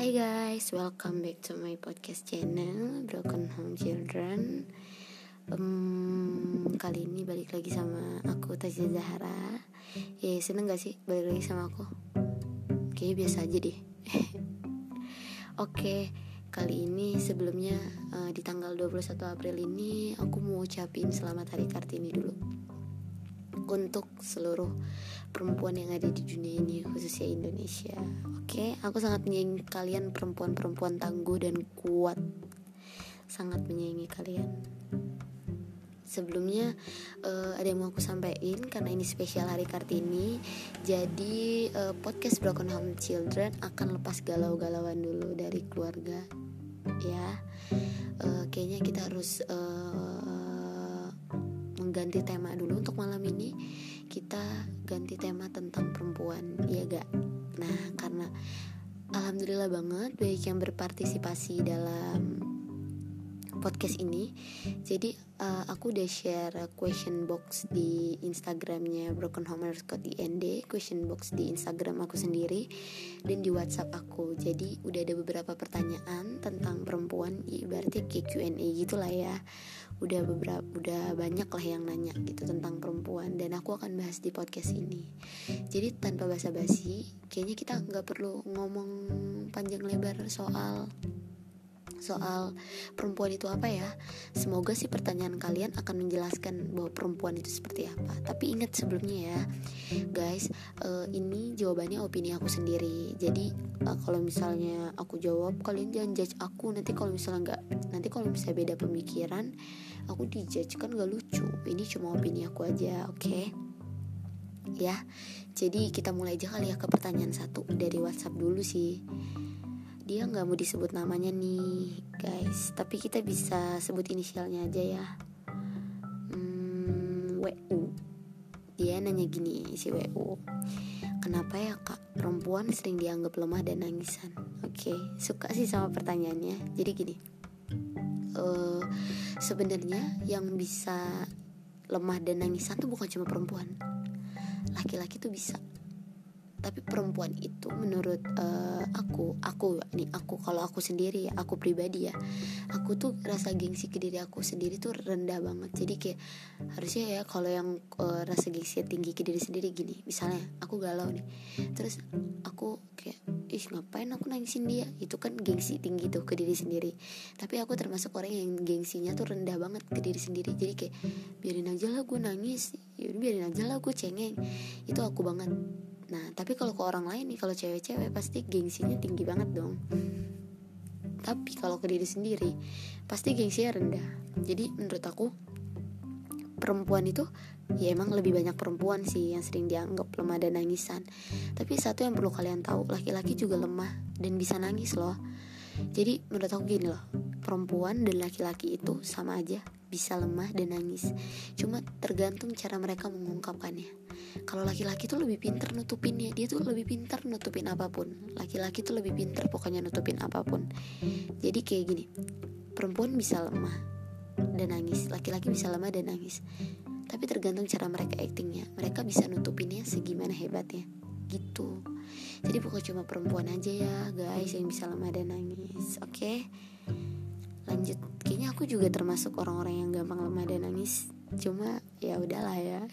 Hai guys, welcome back to my podcast channel Broken Home Children. Um, Kali ini balik lagi sama aku Tazia Zahara Ya seneng gak sih balik lagi sama aku? Kayaknya biasa aja deh. Oke, kali ini sebelumnya uh, di tanggal 21 April ini Aku mau ucapin selamat hari Kartini dulu Untuk seluruh perempuan yang ada di dunia ini khususnya Indonesia. Oke okay? aku sangat menyayangi kalian perempuan-perempuan tangguh dan kuat. Sangat menyayangi kalian. Sebelumnya uh, ada yang mau aku sampaikan? Karena ini spesial hari Kartini. Jadi uh, podcast Broken Home Children akan lepas galau-galauan dulu dari keluarga ya. Uh, kayaknya kita harus uh, mengganti tema dulu untuk malam ini alhamdulillah banget banyak yang berpartisipasi dalam podcast ini. Jadi uh, aku udah share question box di instagramnya broken home ind question box di instagram aku sendiri dan di whatsapp aku. Jadi udah ada beberapa pertanyaan tentang perempuan ya, berarti kayak Q&A gitulah ya udah beberapa udah banyak lah yang nanya gitu tentang perempuan dan aku akan bahas di podcast ini. Jadi tanpa basa-basi kayaknya kita nggak perlu ngomong panjang lebar soal soal perempuan itu apa ya. Semoga sih pertanyaan kalian akan menjelaskan bahwa perempuan itu seperti apa. Tapi ingat sebelumnya ya guys uh, ini jawabannya opini aku sendiri. Jadi uh, kalau misalnya aku jawab kalian jangan judge aku. Nanti kalau misalnya nggak nanti kalau misalnya beda pemikiran aku dijudge kan gak lucu. Ini cuma opini aku aja oke? Okay? ya jadi kita mulai aja kali ya ke pertanyaan satu dari WhatsApp dulu sih. Dia nggak mau disebut namanya nih guys. Tapi kita bisa sebut inisialnya aja ya. Hmm, WU dia nanya gini si WU kenapa ya kak? Perempuan sering dianggap lemah dan nangisan. Oke okay, suka sih sama pertanyaannya. Jadi gini uh, sebenarnya yang bisa lemah dan nangisan tuh bukan cuma perempuan. Laki-laki tuh bisa tapi perempuan itu menurut uh, aku aku nih aku kalau aku sendiri ya aku pribadi ya aku tuh rasa gengsi ke diri aku sendiri tuh rendah banget. Jadi kayak harusnya ya kalau yang uh, rasa gengsi tinggi ke diri sendiri gini misalnya aku galau nih terus aku kayak ih ngapain aku nangisin dia? Itu kan gengsi tinggi tuh ke diri sendiri. Tapi aku termasuk orang yang gengsinya tuh rendah banget ke diri sendiri. Jadi kayak biarin aja lah gue nangis ya biarin aja lah gue cengeng. Itu aku banget Nah tapi kalau ke orang lain nih kalau cewek-cewek pasti gengsinya tinggi banget dong. Tapi kalau ke diri sendiri pasti gengsinya rendah. Jadi menurut aku perempuan itu ya emang lebih banyak perempuan sih yang sering dianggap lemah dan nangisan. Tapi satu yang perlu kalian tahu laki-laki juga lemah dan bisa nangis loh. Jadi menurut aku gini loh perempuan dan laki-laki itu sama aja bisa lemah dan nangis. Cuma tergantung cara mereka mengungkapkannya. Kalau laki-laki tuh lebih pinter nutupinnya. Dia tuh lebih pinter nutupin apa pun. Laki-laki tuh lebih pinter pokoknya nutupin apa pun. Jadi kayak gini perempuan bisa lemah dan nangis. Laki-laki bisa lemah dan nangis. Tapi tergantung cara mereka actingnya. Mereka bisa nutupinnya segimana hebatnya. Gitu. Jadi bukan cuma perempuan aja ya guys yang bisa lemah dan nangis. Oke? okay? Lanjut kayaknya aku juga termasuk orang-orang yang gampang lemah dan nangis cuma ya udahlah ya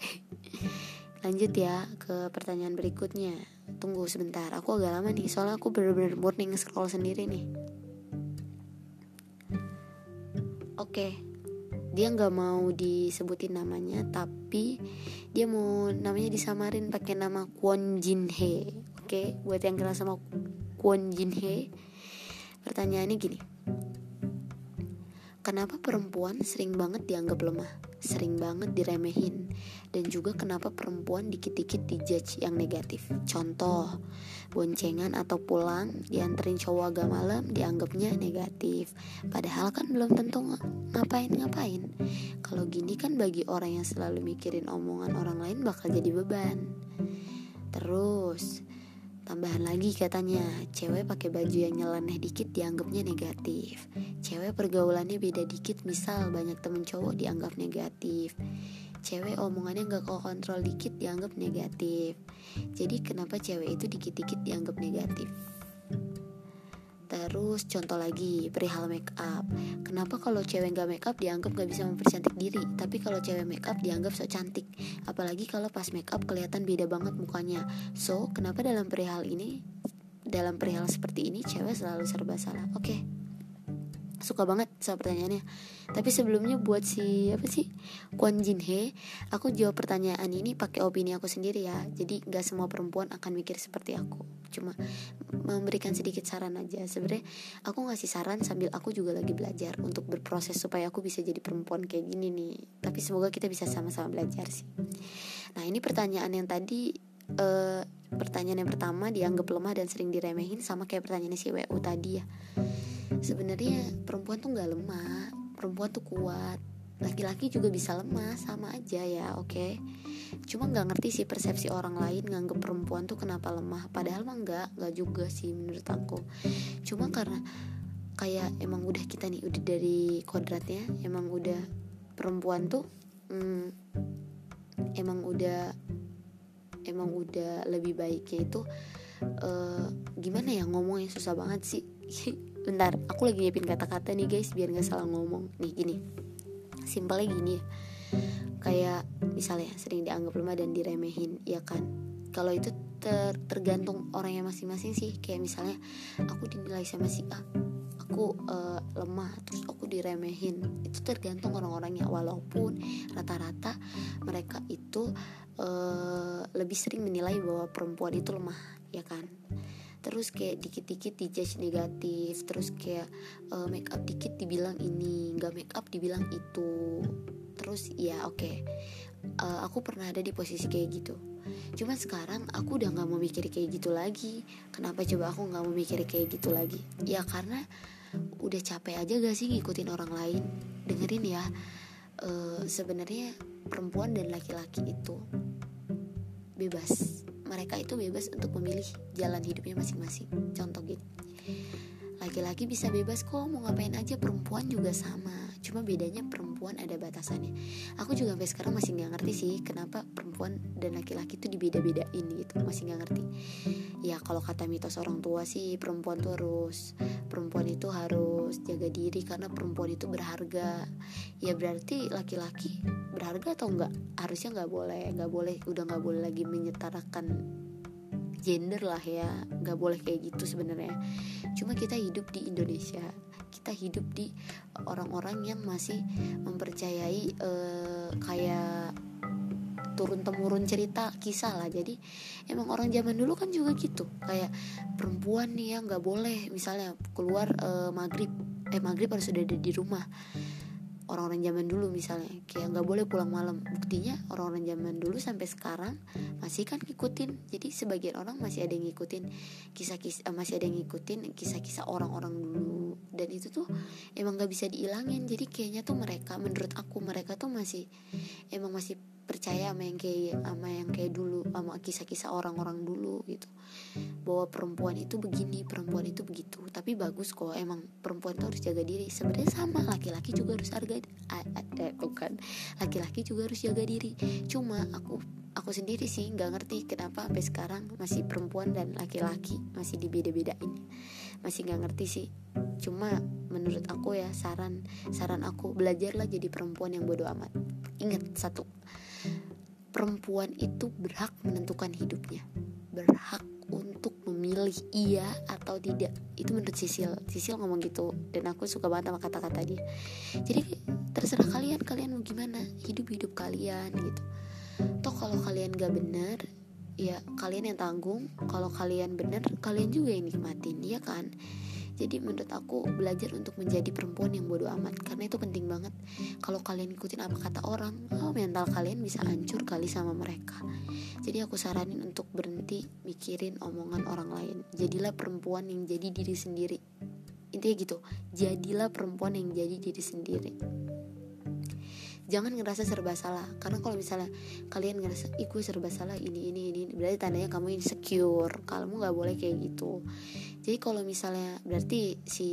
Lanjut ya ke pertanyaan berikutnya. Tunggu sebentar, aku agak lama nih soalnya aku bener-bener morning scroll sendiri nih. Oke, dia nggak mau disebutin namanya, tapi dia mau namanya disamarin pakai nama Kwon Jin He. Oke, buat yang kenal sama Kwon Jin He, pertanyaannya gini. Kenapa perempuan sering banget dianggap lemah, sering banget diremehin, dan juga kenapa perempuan dikit-dikit dijudge yang negatif. Contoh, boncengan atau pulang dianterin cowok agak malam dianggapnya negatif. Padahal kan belum tentu ngapain-ngapain. Kalau gini kan bagi orang yang selalu mikirin omongan orang lain bakal jadi beban. Terus, Tambahan lagi katanya, cewek pakai baju yang nyeleneh dikit dianggapnya negatif. Cewek pergaulannya beda dikit, misal banyak temen cowok dianggap negatif. Cewek omongannya gak kau kontrol dikit dianggap negatif. Jadi kenapa cewek itu dikit-dikit dianggap negatif? Terus contoh lagi perihal make up. Kenapa kalau cewek nggak make up dianggap nggak bisa mempercantik diri, tapi kalau cewek make up dianggap so cantik. Apalagi kalau pas make up kelihatan beda banget mukanya. So kenapa dalam perihal ini, dalam perihal seperti ini cewek selalu serba salah? Oke. Okay suka banget sama pertanyaannya. Tapi sebelumnya buat si apa sih Kwon Jin He aku jawab pertanyaan ini pakai opini aku sendiri ya. Jadi nggak semua perempuan akan mikir seperti aku. Cuma memberikan sedikit saran aja. Sebenarnya aku ngasih saran sambil aku juga lagi belajar untuk berproses supaya aku bisa jadi perempuan kayak gini nih. Tapi semoga kita bisa sama-sama belajar sih. Nah ini pertanyaan yang tadi uh, pertanyaan yang pertama dianggap lemah dan sering diremehin sama kayak pertanyaan si WU tadi ya sebenarnya perempuan tuh nggak lemah perempuan tuh kuat. Laki-laki juga bisa lemah sama aja ya oke? Okay? cuma nggak ngerti sih persepsi orang lain nganggep perempuan tuh kenapa lemah. Padahal mah nggak nggak juga sih menurut aku. Cuma karena kayak emang udah kita nih udah dari kodratnya emang udah perempuan tuh hmm, emang udah emang udah lebih baiknya itu uh, gimana ya ngomongnya susah banget sih bentar aku lagi nyiapin kata-kata nih guys biar nggak salah ngomong. Nih gini. Simpelnya gini. Ya kayak misalnya sering dianggap lemah dan diremehin ya kan? Kalau itu ter tergantung orangnya masing-masing sih. Kayak misalnya aku dinilai sama si A aku uh, lemah terus aku diremehin. Itu tergantung orang-orangnya. Walaupun rata-rata mereka itu uh, lebih sering menilai bahwa perempuan itu lemah ya kan terus kayak dikit-dikit dijudge negatif terus kayak uh, make up dikit dibilang ini nggak make up dibilang itu. Terus ya oke. Okay. uh, eh, aku pernah ada di posisi kayak gitu. Cuman sekarang aku udah nggak mau mikir kayak gitu lagi. Kenapa coba aku nggak mau mikir kayak gitu lagi? Ya karena udah capek aja gak sih ngikutin orang lain? Dengerin ya uh, sebenarnya perempuan dan laki-laki itu bebas mereka itu bebas untuk memilih jalan hidupnya masing-masing. Contoh gitu. Laki-laki bisa bebas kok mau ngapain aja perempuan juga sama. Cuma bedanya perempuan ada batasannya. Aku juga sampai sekarang masih nggak ngerti sih kenapa perempuan dan laki-laki itu dibeda-bedain gitu masih nggak ngerti. Ya kalau kata mitos orang tua sih perempuan tuh harus perempuan itu harus jaga diri karena perempuan itu berharga. Ya berarti laki-laki berharga atau enggak harusnya nggak boleh nggak boleh udah nggak boleh lagi menyetarakan gender lah ya. Nggak boleh kayak gitu sebenarnya. Cuma kita hidup di Indonesia kita hidup di orang-orang yang masih mempercayai uh, kayak turun temurun cerita kisah lah. Jadi emang orang zaman dulu kan juga gitu. Kayak perempuan nih ya nggak boleh misalnya keluar uh, maghrib. Eh maghrib harus sudah ada di rumah. Orang-orang zaman dulu misalnya kayak nggak boleh pulang malam. Buktinya orang-orang zaman dulu sampai sekarang masih kan ngikutin. Jadi sebagian orang masih ada yang ngikutin kisah-kisah masih ada yang ngikutin kisah-kisah orang-orang dulu dan itu tuh emang nggak bisa diilangin. Jadi kayaknya tuh mereka menurut aku mereka tuh masih emang masih percaya sama yang kayak sama yang kayak dulu sama kisah-kisah orang-orang dulu gitu. Bahwa perempuan itu begini perempuan itu begitu. Tapi bagus kok emang perempuan itu harus jaga diri. Sebenarnya sama laki-laki juga harus harga eh, bukan. Laki-laki juga harus jaga diri. Cuma aku aku sendiri sih nggak ngerti kenapa sampai sekarang masih perempuan dan laki-laki masih dibeda-bedain masih nggak ngerti sih. Cuma menurut aku ya saran saran aku belajarlah jadi perempuan yang bodoh amat. Ingat satu perempuan itu berhak menentukan hidupnya. Berhak untuk memilih iya atau tidak. Itu menurut Sisil. Sisil ngomong gitu dan aku suka banget sama kata-kata dia. Jadi terserah kalian kalian mau gimana. Hidup hidup kalian gitu. Toh kalau kalian gak bener ya kalian yang tanggung. Kalau kalian bener kalian juga yang nikmatin ya kan? Jadi menurut aku belajar untuk menjadi perempuan yang bodoh amat karena itu penting banget. Kalau kalian ikutin apa kata orang oh mental kalian bisa hancur kali sama mereka. Jadi aku saranin untuk berhenti mikirin omongan orang lain. Jadilah perempuan yang jadi diri sendiri. Intinya gitu jadilah perempuan yang jadi diri sendiri jangan ngerasa serba salah. Karena kalau misalnya kalian ngerasa gue serba salah ini ini ini berarti tandanya kamu insecure. Kamu nggak boleh kayak gitu. Jadi kalau misalnya berarti si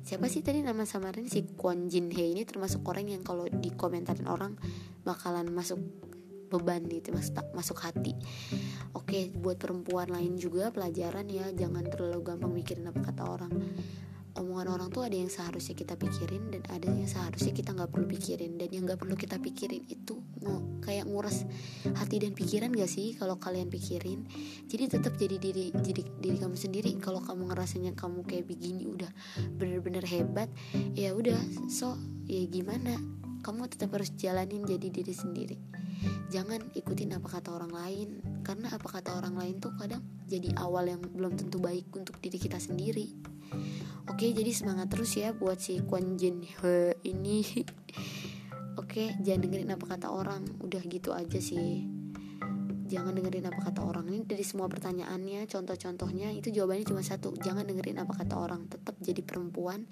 siapa sih tadi nama samarin? Si Kwon Jin Hye ini termasuk orang yang kalau dikomentarin orang bakalan masuk beban gitu masuk masuk hati. Oke buat perempuan lain juga pelajaran ya. Jangan terlalu gampang mikirin apa kata orang omongan orang tuh ada yang seharusnya kita pikirin dan ada yang seharusnya kita nggak perlu pikirin. Dan yang nggak perlu kita pikirin itu mau kayak nguras hati dan pikiran gak sih kalau kalian pikirin? Jadi tetap jadi diri diri diri kamu sendiri. Kalau kamu ngerasanya kamu kayak begini udah bener-bener hebat ya udah so ya gimana? Kamu tetap harus jalanin jadi diri sendiri. Jangan ikutin apa kata orang lain. Karena apa kata orang lain tuh kadang jadi awal yang belum tentu baik untuk diri kita sendiri oke jadi semangat terus ya buat si Kwon Jin He ini. Oke jangan dengerin apa kata orang. Udah gitu aja sih. Jangan dengerin apa kata orang. Ini dari semua pertanyaannya contoh-contohnya itu jawabannya cuma satu. Jangan dengerin apa kata orang. Tetap jadi perempuan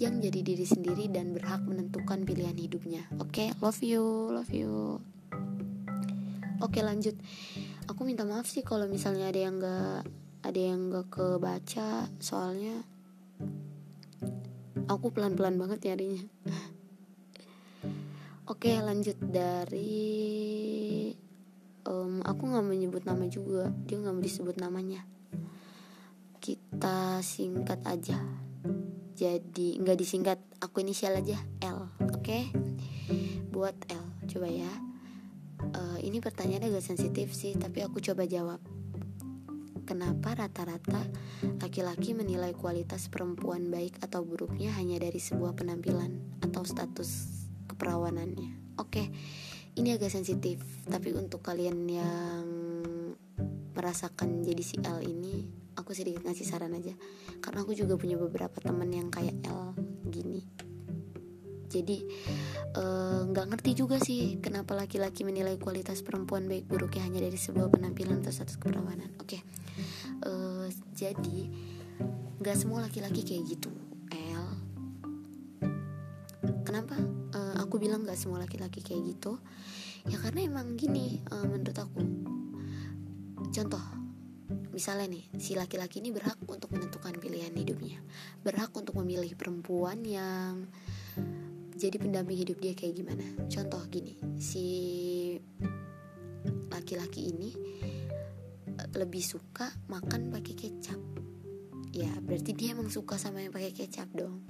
yang jadi diri sendiri dan berhak menentukan pilihan hidupnya. Oke love you love you. Oke lanjut. Aku minta maaf sih kalau misalnya ada yang gak ada yang gak kebaca. Soalnya aku pelan-pelan banget nyarinya oke lanjut. Dari um, aku nggak menyebut nama juga. Dia nggak mau disebut namanya. Kita singkat aja. Jadi nggak disingkat. Aku inisial aja L. Oke? Okay? buat L. Coba ya. Uh, ini pertanyaannya agak sensitif sih tapi aku coba jawab kenapa rata-rata laki-laki menilai kualitas perempuan baik atau buruknya hanya dari sebuah penampilan atau status keperawanannya? Oke ini agak sensitif tapi untuk kalian yang merasakan jadi si L ini aku sedikit ngasih saran aja. Karena aku juga punya beberapa temen yang kayak L gini jadi eh, nggak uh, ngerti juga sih kenapa laki-laki menilai kualitas perempuan baik buruknya hanya dari sebuah penampilan atau status keperawanan oke okay. uh, eh, jadi nggak semua laki-laki kayak gitu L. Kenapa? Aku bilang gak semua laki-laki kayak gitu. Ya karena emang gini uh, menurut aku contoh misalnya nih si laki-laki ini berhak untuk menentukan pilihan hidupnya. Berhak untuk memilih perempuan yang jadi pendamping hidup dia kayak gimana? Contoh gini si laki-laki ini eh, lebih suka makan pakai kecap. Ya berarti dia emang suka sama yang pakai kecap dong.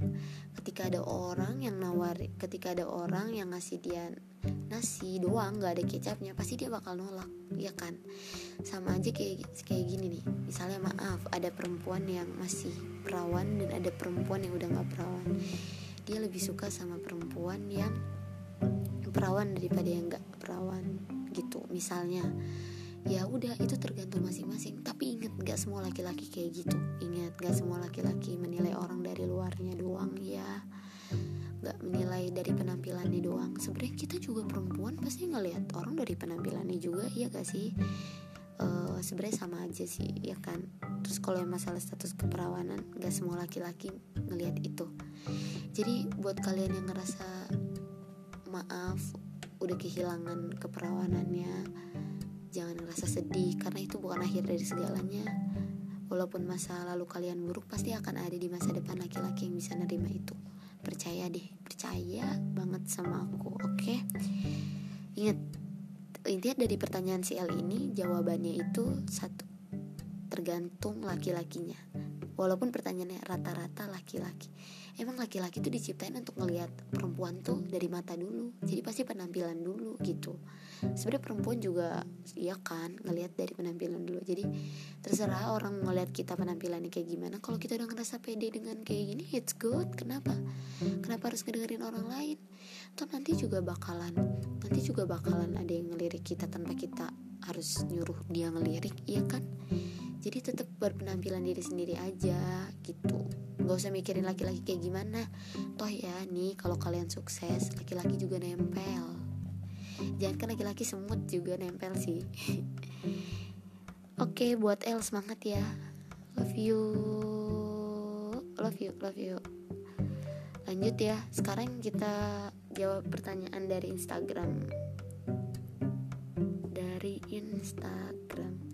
Ketika ada orang yang nawar ketika ada orang yang ngasih dia nasi doang nggak ada kecapnya pasti dia bakal nolak ya kan? Sama aja kayak kayak gini nih. Misalnya maaf ada perempuan yang masih perawan dan ada perempuan yang udah nggak perawan dia lebih suka sama perempuan yang perawan daripada yang nggak perawan gitu. Misalnya ya udah itu tergantung masing-masing. Tapi inget gak semua laki-laki kayak gitu. Ingat gak semua laki-laki menilai orang dari luarnya doang ya. Gak menilai dari penampilannya doang. Sebenarnya kita juga perempuan pasti ngelihat orang dari penampilannya juga ya gak sih? Uh, sebenarnya sama aja sih ya kan? Terus kalau yang masalah status keperawanan gak semua laki-laki ngelihat itu jadi buat kalian yang ngerasa maaf udah kehilangan keperawanannya jangan ngerasa sedih karena itu bukan akhir dari segalanya. Walaupun masa lalu kalian buruk pasti akan ada di masa depan laki-laki yang bisa nerima itu. Percaya deh percaya banget sama aku oke? Okay? ingat intinya dari pertanyaan si L ini jawabannya itu satu tergantung laki-lakinya. Walaupun pertanyaannya rata-rata laki-laki emang laki-laki tuh diciptain untuk ngelihat perempuan tuh dari mata dulu. Jadi pasti penampilan dulu gitu. Sebenarnya perempuan juga ya kan ngelihat dari penampilan dulu. Jadi terserah orang ngelihat kita penampilannya kayak gimana. Kalau kita udah ngerasa pede dengan kayak gini it's good. Kenapa? Kenapa harus ngedengerin orang lain? Toh nanti juga bakalan nanti juga bakalan ada yang ngelirik kita tanpa kita harus nyuruh dia ngelirik iya kan jadi tetap berpenampilan diri sendiri aja gitu. Nggak usah mikirin laki-laki kayak gimana. Toh ya nih kalau kalian sukses laki-laki juga nempel. Jangan kan laki-laki semut juga nempel sih. Oke okay, buat El semangat ya. Love you. Love you love you. Lanjut ya. Sekarang kita jawab pertanyaan dari Instagram. Dari Instagram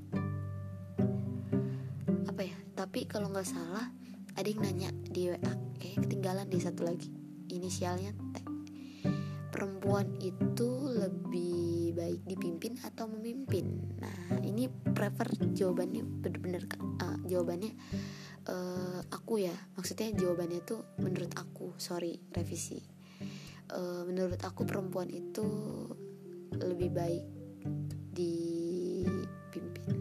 tapi kalau nggak salah ada yang nanya di WA kayak ketinggalan di satu lagi. Inisialnya T. Perempuan itu lebih baik dipimpin atau memimpin? Nah ini prefer jawabannya bener-bener uh, jawabannya uh, aku ya. Maksudnya jawabannya tuh menurut aku. Sorry revisi. Uh, menurut aku perempuan itu lebih baik dipimpin.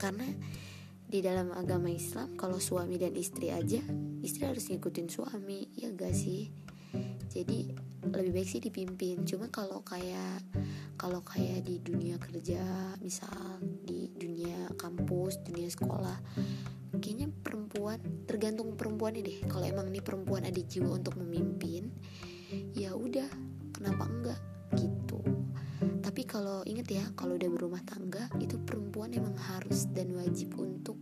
Karena di dalam agama Islam kalau suami dan istri aja istri harus ngikutin suami ya gak sih? Jadi lebih baik sih dipimpin. Cuma kalau kayak kalau kayak di dunia kerja misal di dunia kampus dunia sekolah kayaknya perempuan tergantung perempuan deh. Kalau emang nih perempuan ada jiwa untuk memimpin ya udah kenapa enggak? Gitu tapi kalau inget ya kalau udah berumah tangga itu perempuan emang harus dan wajib untuk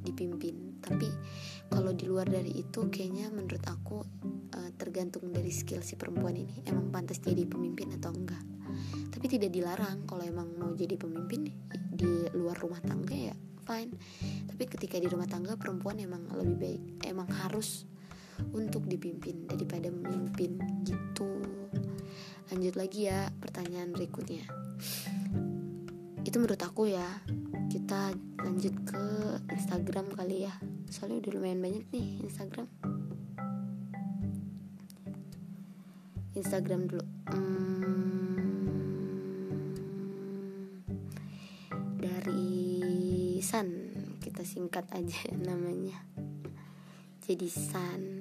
dipimpin. Tapi kalau di luar dari itu kayaknya menurut aku uh, tergantung dari skill si perempuan ini emang pantas jadi pemimpin atau enggak. Tapi tidak dilarang kalau emang mau jadi pemimpin di luar rumah tangga ya fine. Tapi ketika di rumah tangga perempuan emang lebih baik emang harus untuk dipimpin daripada memimpin gitu lanjut lagi ya pertanyaan berikutnya. Itu menurut aku ya kita lanjut ke Instagram kali ya. Soalnya udah lumayan banyak nih Instagram. Instagram dulu. Hmm, dari San. Kita singkat aja namanya. Jadi San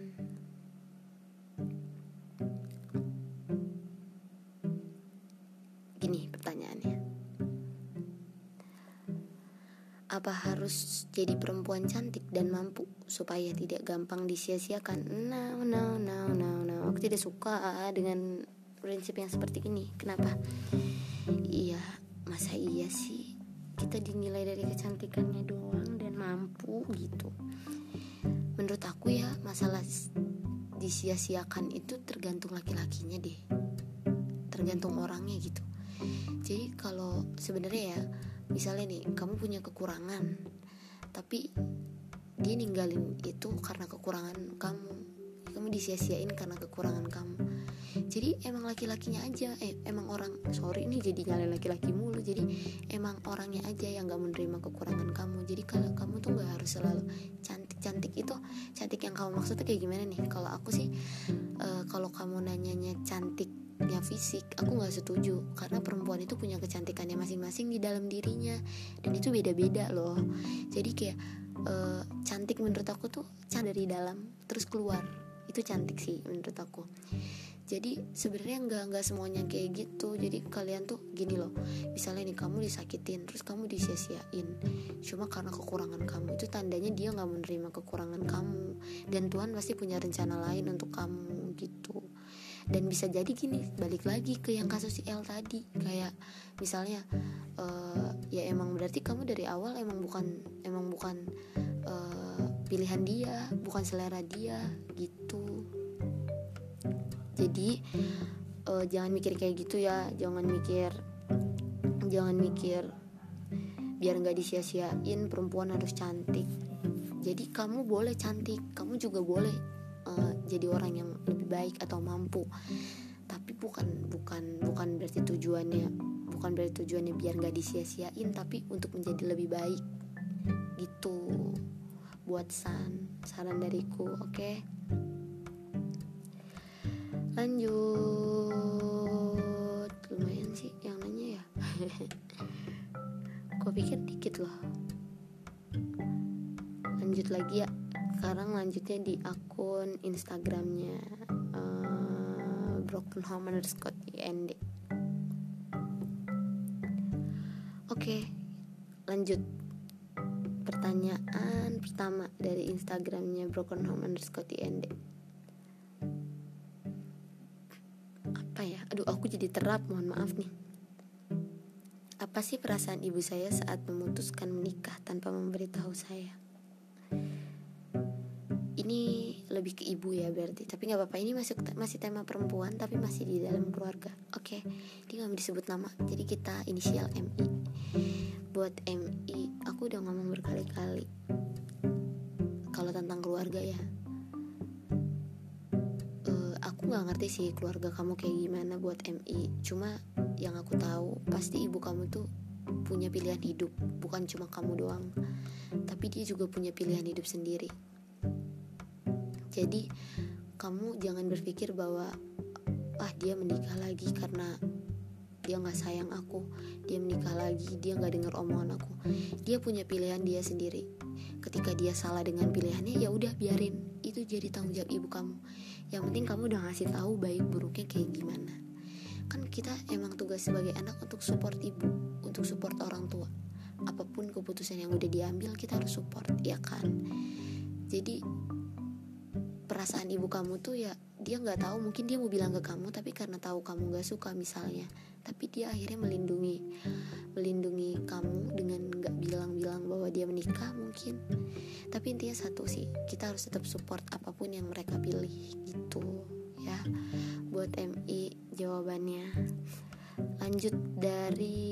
harus jadi perempuan cantik dan mampu supaya tidak gampang disia-siakan. No no no no no aku tidak suka dengan prinsip yang seperti ini. Kenapa? Iya masa iya sih? Kita dinilai dari kecantikannya doang dan mampu gitu. Menurut aku ya masalah disia-siakan itu tergantung laki-lakinya deh. Tergantung orangnya gitu. Jadi kalau sebenarnya ya misalnya nih kamu punya kekurangan tapi dia ninggalin itu karena kekurangan kamu. Kamu disia-siain karena kekurangan kamu. Jadi emang laki-lakinya aja eh emang orang sorry ini jadi nyalain laki-laki mulu. Jadi emang orangnya aja yang gak menerima kekurangan kamu. Jadi kalau kamu tuh gak harus selalu cantik cantik itu cantik yang kamu maksudnya kayak gimana nih? Kalau aku sih uh, kalau kamu nanyanya cantik ya fisik. Aku nggak setuju karena perempuan itu punya kecantikannya masing-masing di dalam dirinya. Dan itu beda-beda loh. Jadi kayak uh, cantik menurut aku tuh cantik dari dalam terus keluar. Itu cantik sih menurut aku. Jadi sebenarnya nggak nggak semuanya kayak gitu. Jadi kalian tuh gini loh. Misalnya nih kamu disakitin terus kamu disia-siain. Cuma karena kekurangan kamu. Itu tandanya dia nggak menerima kekurangan kamu. Dan Tuhan pasti punya rencana lain untuk kamu gitu dan bisa jadi gini balik lagi ke yang kasus si L tadi. Kayak misalnya uh, ya emang berarti kamu dari awal emang bukan emang bukan uh, pilihan dia bukan selera dia gitu. Jadi uh, jangan mikir kayak gitu ya. Jangan mikir jangan mikir biar nggak disia-siain perempuan harus cantik. Jadi kamu boleh cantik kamu juga boleh jadi orang yang lebih baik atau mampu. Tapi bukan bukan bukan berarti tujuannya bukan berarti tujuannya biar nggak disia-siain tapi untuk menjadi lebih baik. Gitu. Buat san saran dariku oke? Okay? lanjut. Lumayan sih yang nanya ya. Gue pikir dikit loh. Lanjut lagi ya sekarang lanjutnya di akun Instagramnya uh, broken home underscore ind oke lanjut. Pertanyaan pertama dari Instagramnya broken home underscore ind apa ya? Aduh aku jadi terap mohon maaf nih. Apa sih perasaan ibu saya saat memutuskan menikah tanpa memberitahu saya ini lebih ke ibu ya berarti. Tapi nggak apa-apa ini masuk masih tema perempuan tapi masih di dalam keluarga. Oke okay. dia nggak disebut nama. Jadi kita inisial MI buat MI aku udah ngomong berkali-kali kalau tentang keluarga ya. Uh, aku nggak ngerti sih keluarga kamu kayak gimana buat MI cuma yang aku tahu pasti ibu kamu tuh punya pilihan hidup. Bukan cuma kamu doang. Tapi dia juga punya pilihan hidup sendiri jadi kamu jangan berpikir bahwa ah dia menikah lagi karena dia nggak sayang aku. Dia menikah lagi dia nggak dengar omongan aku. Dia punya pilihan dia sendiri. Ketika dia salah dengan pilihannya ya udah biarin. Itu jadi tanggung jawab ibu kamu. Yang penting kamu udah ngasih tahu baik buruknya kayak gimana. Kan kita emang tugas sebagai anak untuk support ibu untuk support orang tua. Apa pun keputusan yang udah diambil kita harus support ya kan? Jadi perasaan ibu kamu tuh ya dia nggak tahu. Mungkin dia mau bilang ke kamu tapi karena tahu kamu nggak suka misalnya. Tapi dia akhirnya melindungi melindungi kamu dengan nggak bilang-bilang bahwa dia menikah mungkin. Tapi intinya satu sih kita harus tetap support apa pun yang mereka pilih gitu ya. Buat MI jawabannya. Lanjut dari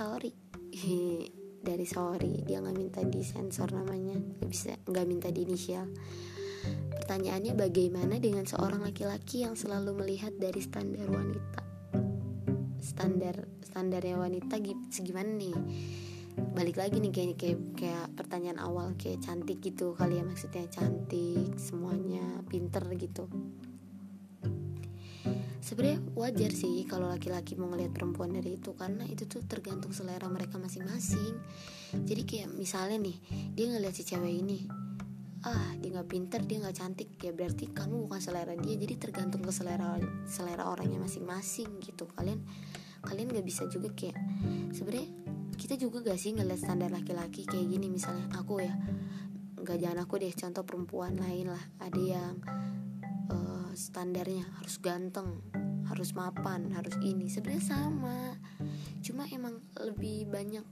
sorry dari sorry dia nggak minta disensor namanya nggak bisa nggak minta di inisial. Pertanyaannya bagaimana dengan seorang laki-laki yang selalu melihat dari standar wanita? Standar standarnya wanita segimana nih? Balik lagi nih kayak kayak kayak pertanyaan awal kayak cantik gitu kali ya maksudnya cantik semuanya pinter gitu sebenarnya wajar sih kalau laki-laki mau ngelihat perempuan dari itu karena itu tuh tergantung selera mereka masing-masing. Jadi kayak misalnya nih dia ngeliat si cewek ini ah dia nggak pinter dia nggak cantik. Ya berarti kamu bukan selera dia jadi tergantung ke selera selera orangnya masing-masing gitu. Kalian kalian nggak bisa juga kayak sebenarnya kita juga gak sih ngeliat standar laki-laki kayak gini? Misalnya aku ya nggak jangan aku deh contoh perempuan lain lah ada yang uh, standarnya harus ganteng harus mapan harus ini. Sebenarnya sama cuma emang lebih banyak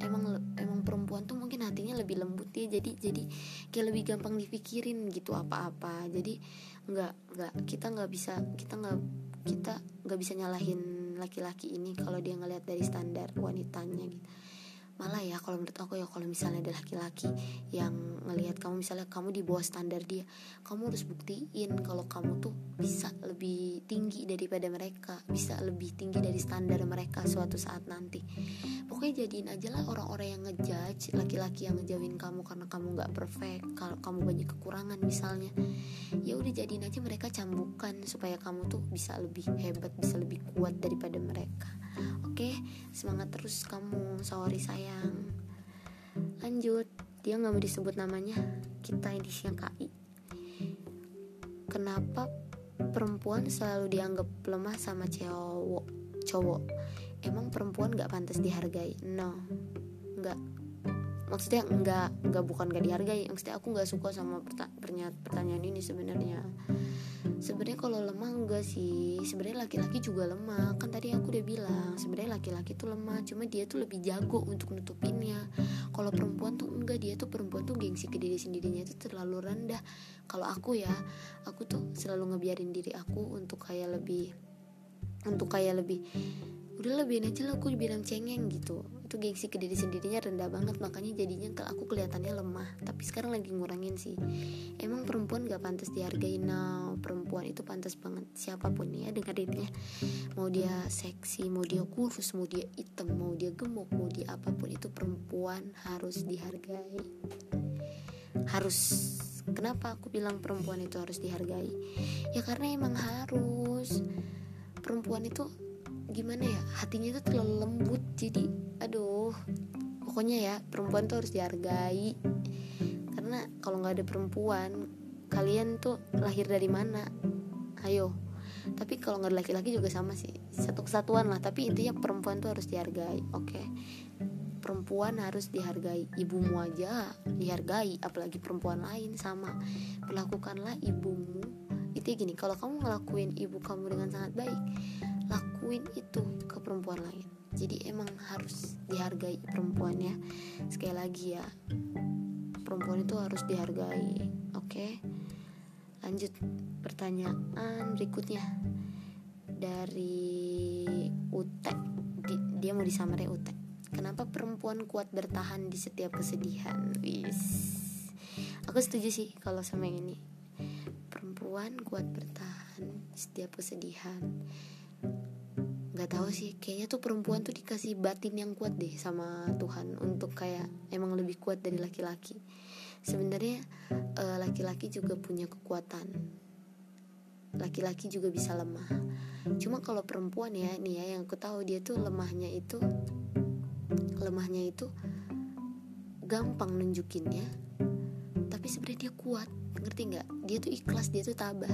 emang emang perempuan tuh mungkin hatinya lebih lembut ya jadi jadi kayak lebih gampang dipikirin gitu apa-apa. Jadi nggak nggak kita nggak bisa kita nggak kita nggak bisa nyalahin laki-laki ini kalau dia ngelihat dari standar wanitanya gitu malah ya kalau menurut aku ya kalau misalnya ada laki-laki yang ngelihat kamu misalnya kamu di bawah standar dia kamu harus buktiin kalau kamu tuh bisa lebih tinggi daripada mereka bisa lebih tinggi dari standar mereka suatu saat nanti. Pokoknya jadiin aja lah orang-orang yang ngejudge laki-laki yang ngejauhin kamu karena kamu nggak perfect kalau kamu banyak kekurangan misalnya. Ya udah jadiin aja mereka cambukan supaya kamu tuh bisa lebih hebat bisa lebih kuat daripada mereka. Oke, semangat terus kamu, sorry sayang. Lanjut, dia nggak mau disebut namanya. Kita inisial KI. Kenapa perempuan selalu dianggap lemah sama cowok? Cowok. Emang perempuan nggak pantas dihargai? No, nggak. Maksudnya nggak, nggak bukan nggak dihargai. Maksudnya aku nggak suka sama pertanyaan ini sebenarnya. Sebenarnya kalau lemah enggak sih sebenarnya laki-laki juga lemah. Kan tadi aku udah bilang sebenarnya laki-laki tuh lemah cuma dia tuh lebih jago untuk nutupinnya. Kalau perempuan tuh enggak dia tuh perempuan tuh gengsi ke diri sendirinya itu terlalu rendah. Kalau aku ya aku tuh selalu ngebiarin diri aku untuk kayak lebih untuk kayak lebih udah lebih aja lah aku dibilang cengeng gitu itu gengsi ke diri sendirinya rendah banget makanya jadinya aku kelihatannya lemah. Tapi sekarang lagi ngurangin sih. Emang perempuan gak pantas dihargai nah perempuan itu pantas banget. Siapa pun ya dengerin ya mau dia seksi mau dia kurus mau dia hitam mau dia gemuk mau dia apa pun itu perempuan harus dihargai. Harus kenapa aku bilang perempuan itu harus dihargai? Ya karena emang harus. Perempuan itu gimana ya hatinya itu terlalu lembut jadi aduh pokoknya ya perempuan tuh harus dihargai. Karena kalau nggak ada perempuan kalian tuh lahir dari mana? Ayo. Tapi kalau nggak laki-laki juga sama sih satu kesatuan lah tapi intinya perempuan tuh harus dihargai oke? Okay? perempuan harus dihargai ibumu aja dihargai apalagi perempuan lain sama. Perlakukanlah ibumu. Itu gini kalau kamu ngelakuin ibu kamu dengan sangat baik lakuin itu ke perempuan lain. Jadi emang harus dihargai perempuan ya. Sekali lagi ya perempuan itu harus dihargai oke? Lanjut pertanyaan berikutnya dari Ute. Dia mau disamare Ute. Kenapa perempuan kuat bertahan di setiap kesedihan? Wis. Aku setuju sih kalau sama yang ini. Perempuan kuat bertahan setiap kesedihan nggak tahu sih kayaknya tuh perempuan tuh dikasih batin yang kuat deh sama Tuhan untuk kayak emang lebih kuat dari laki-laki. Sebenarnya uh, laki-laki juga punya kekuatan. Laki-laki juga bisa lemah. Cuma kalau perempuan ya nih ya yang aku tahu dia tuh lemahnya itu lemahnya itu gampang nunjukinnya tapi sebenarnya dia kuat. Ngerti nggak? Dia tuh ikhlas dia tuh tabah.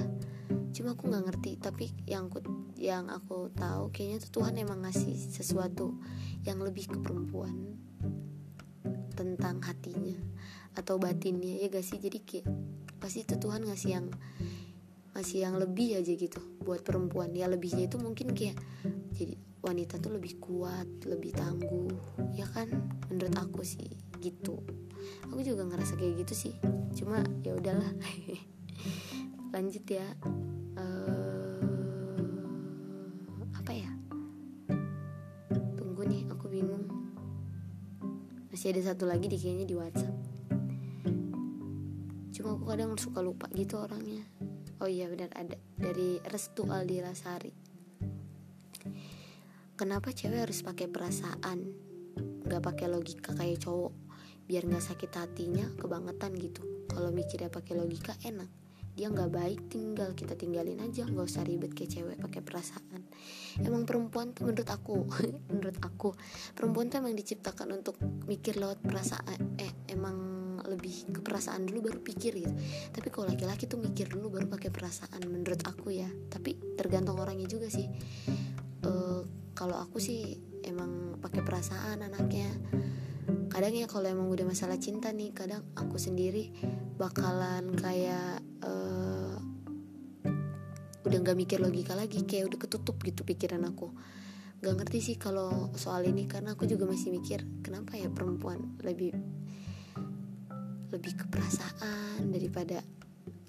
Cuma aku nggak ngerti tapi yang aku yang aku tahu kayaknya tuh Tuhan emang ngasih sesuatu yang lebih ke perempuan tentang hatinya atau batinnya ya gak sih? Jadi kayak pasti itu Tuhan ngasih yang ngasih yang lebih aja gitu buat perempuan. Ya lebihnya itu mungkin kayak jadi wanita tuh lebih kuat lebih tangguh ya kan? Menurut aku sih gitu. Aku juga ngerasa kayak gitu sih. Cuma ya udahlah. Lanjut ya. Uh, masih ada satu lagi di kayaknya di WhatsApp. Cuma aku kadang suka lupa gitu orangnya. Oh iya benar ada dari Restu Aldi Lasari kenapa cewek harus pakai perasaan? Nggak pakai logika kayak cowok. Biar nggak sakit hatinya kebangetan gitu. Kalau mikirnya pakai logika enak dia nggak baik tinggal kita tinggalin aja nggak usah ribet kayak cewek pakai perasaan. Emang perempuan tuh menurut aku menurut aku perempuan tuh emang diciptakan untuk mikir lewat perasaan eh emang lebih ke perasaan dulu baru pikir gitu. Tapi kalau laki-laki tuh mikir dulu baru pakai perasaan menurut aku ya. Tapi tergantung orangnya juga sih. Uh, kalau aku sih emang pakai perasaan anaknya. Kadang ya kalau emang udah masalah cinta nih kadang aku sendiri bakalan kayak udah nggak mikir logika lagi kayak udah ketutup gitu pikiran aku. Nggak ngerti sih kalau soal ini karena aku juga masih mikir kenapa ya perempuan lebih lebih ke perasaan daripada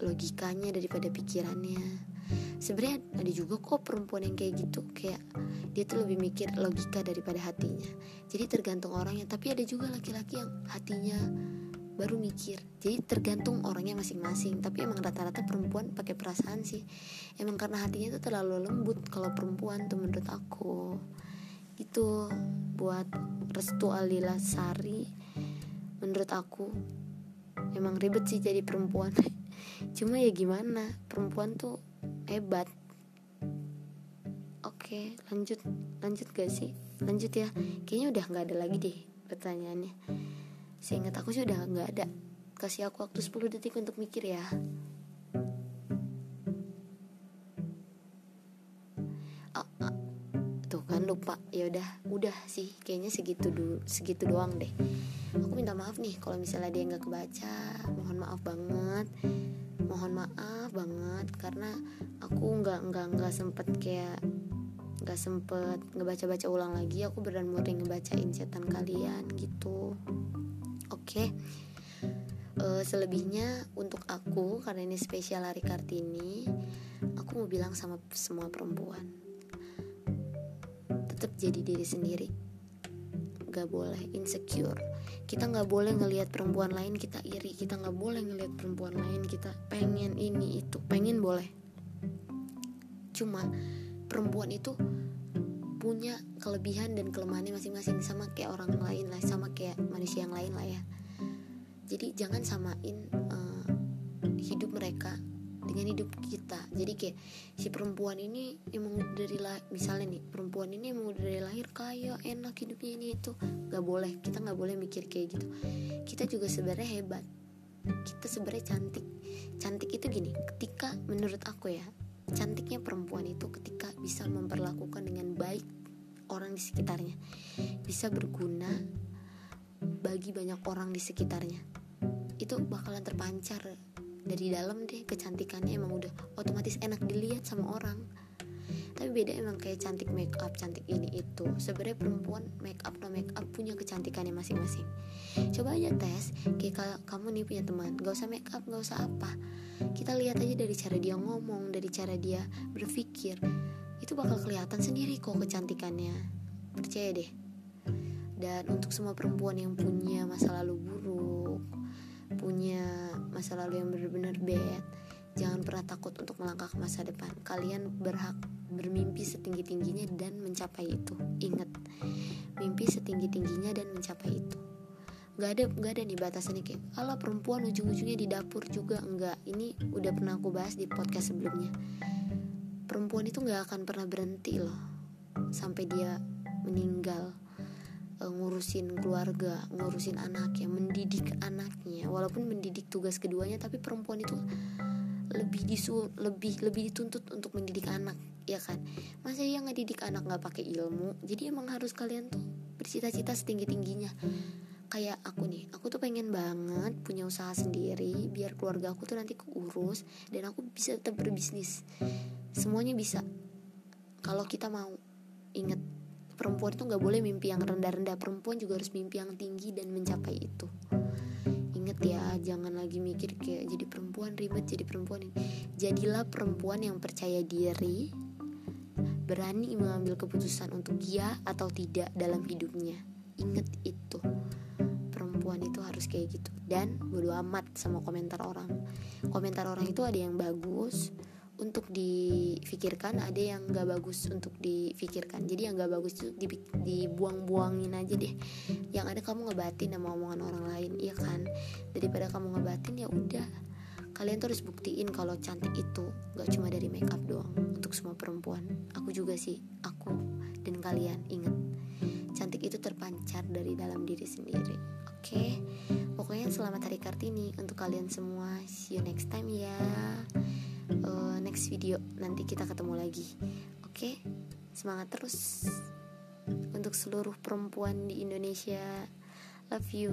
logikanya daripada pikirannya. Sebenarnya ada juga kok perempuan yang kayak gitu kayak dia tuh lebih mikir logika daripada hatinya. Jadi tergantung orangnya tapi ada juga laki-laki yang hatinya baru mikir. Jadi tergantung orangnya masing-masing. Tapi emang rata-rata perempuan pakai perasaan sih. Emang karena hatinya tuh terlalu lembut kalau perempuan tuh menurut aku. Itu buat restu Alila Sari menurut aku emang ribet sih jadi perempuan. Cuma ya gimana perempuan tuh hebat. Oke lanjut. Lanjut gak sih? Lanjut ya. Kayaknya udah nggak ada lagi deh pertanyaannya saya ingat aku sih udah nggak ada. Kasih aku waktu 10 detik untuk mikir ya. Oh, tuh kan lupa. Ya udah udah sih. Kayaknya segitu dulu segitu doang deh. Aku minta maaf nih kalau misalnya dia nggak kebaca. Mohon maaf banget. Mohon maaf banget karena aku nggak nggak nggak sempet kayak nggak sempet ngebaca baca ulang lagi. Aku beran murni ngebacain chatan kalian gitu okay. uh, eh, selebihnya untuk aku karena ini spesial hari kartini aku mau bilang sama semua perempuan tetap jadi diri sendiri. Gak boleh insecure. Kita nggak boleh ngelihat perempuan lain kita iri. Kita nggak boleh ngelihat perempuan lain kita pengen ini itu. Pengen boleh. Cuma perempuan itu punya kelebihan dan kelemahannya masing-masing sama kayak orang lain lah sama kayak manusia yang lain lah ya. Jadi jangan samain uh, hidup mereka dengan hidup kita. Jadi kayak si perempuan ini emang dari lah misalnya nih perempuan ini emang dari lahir kaya enak hidupnya ini itu nggak boleh. Kita nggak boleh mikir kayak gitu. Kita juga sebenarnya hebat. Kita sebenarnya cantik. Cantik itu gini ketika menurut aku ya cantiknya perempuan itu ketika bisa memperlakukan dengan baik orang di sekitarnya. Bisa berguna bagi banyak orang di sekitarnya. Itu bakalan terpancar dari dalam deh kecantikannya emang udah otomatis enak dilihat sama orang tapi beda emang kayak cantik make up cantik ini itu. Sebenarnya perempuan make up no make up punya kecantikannya masing-masing. Coba aja tes kayak kalau kamu nih punya teman gak usah make up gak usah apa. Kita lihat aja dari cara dia ngomong dari cara dia berpikir. Itu bakal kelihatan sendiri kok kecantikannya. Percaya deh. Dan untuk semua perempuan yang punya masa lalu buruk punya masa lalu yang benar-benar bad jangan pernah takut untuk melangkah ke masa depan. Kalian berhak bermimpi setinggi-tingginya dan mencapai itu. Ingat mimpi setinggi-tingginya dan mencapai itu. Nggak ada nggak ada nih batasannya kayak ala perempuan ujung-ujungnya di dapur juga. Enggak ini udah pernah aku bahas di podcast sebelumnya. Perempuan itu nggak akan pernah berhenti loh sampai dia meninggal e, ngurusin keluarga ngurusin anaknya mendidik anaknya. Walaupun mendidik tugas keduanya tapi perempuan itu lebih disu lebih lebih dituntut untuk mendidik anak ya kan? Masa iya ngedidik anak nggak pakai ilmu? Jadi emang harus kalian tuh bercita-cita setinggi tingginya kayak aku nih aku tuh pengen banget punya usaha sendiri biar keluarga aku tuh nanti keurus dan aku bisa tetap berbisnis. Semuanya bisa. Kalau kita mau inget perempuan itu nggak boleh mimpi yang rendah-rendah. Perempuan juga harus mimpi yang tinggi dan mencapai itu ya. Jangan lagi mikir kayak jadi perempuan ribet jadi perempuan ini. Jadilah perempuan yang percaya diri berani mengambil keputusan untuk ya atau tidak dalam hidupnya. Inget itu. Perempuan itu harus kayak gitu. Dan bodo amat sama komentar orang. Komentar orang itu ada yang bagus untuk difikirkan ada yang gak bagus untuk difikirkan. Jadi yang gak bagus itu dibuang-buangin aja deh. Yang ada kamu ngebatin sama omongan orang lain iya kan? Daripada kamu ngebatin ya udah. Kalian tuh harus buktiin kalau cantik itu gak cuma dari makeup doang untuk semua perempuan. Aku juga sih aku dan kalian ingat. Cantik itu terpancar dari dalam diri sendiri Oke, okay? pokoknya selamat hari Kartini untuk kalian semua. See you next time ya. Uh, next video nanti kita ketemu lagi. Oke, okay? semangat terus untuk seluruh perempuan di Indonesia. Love you.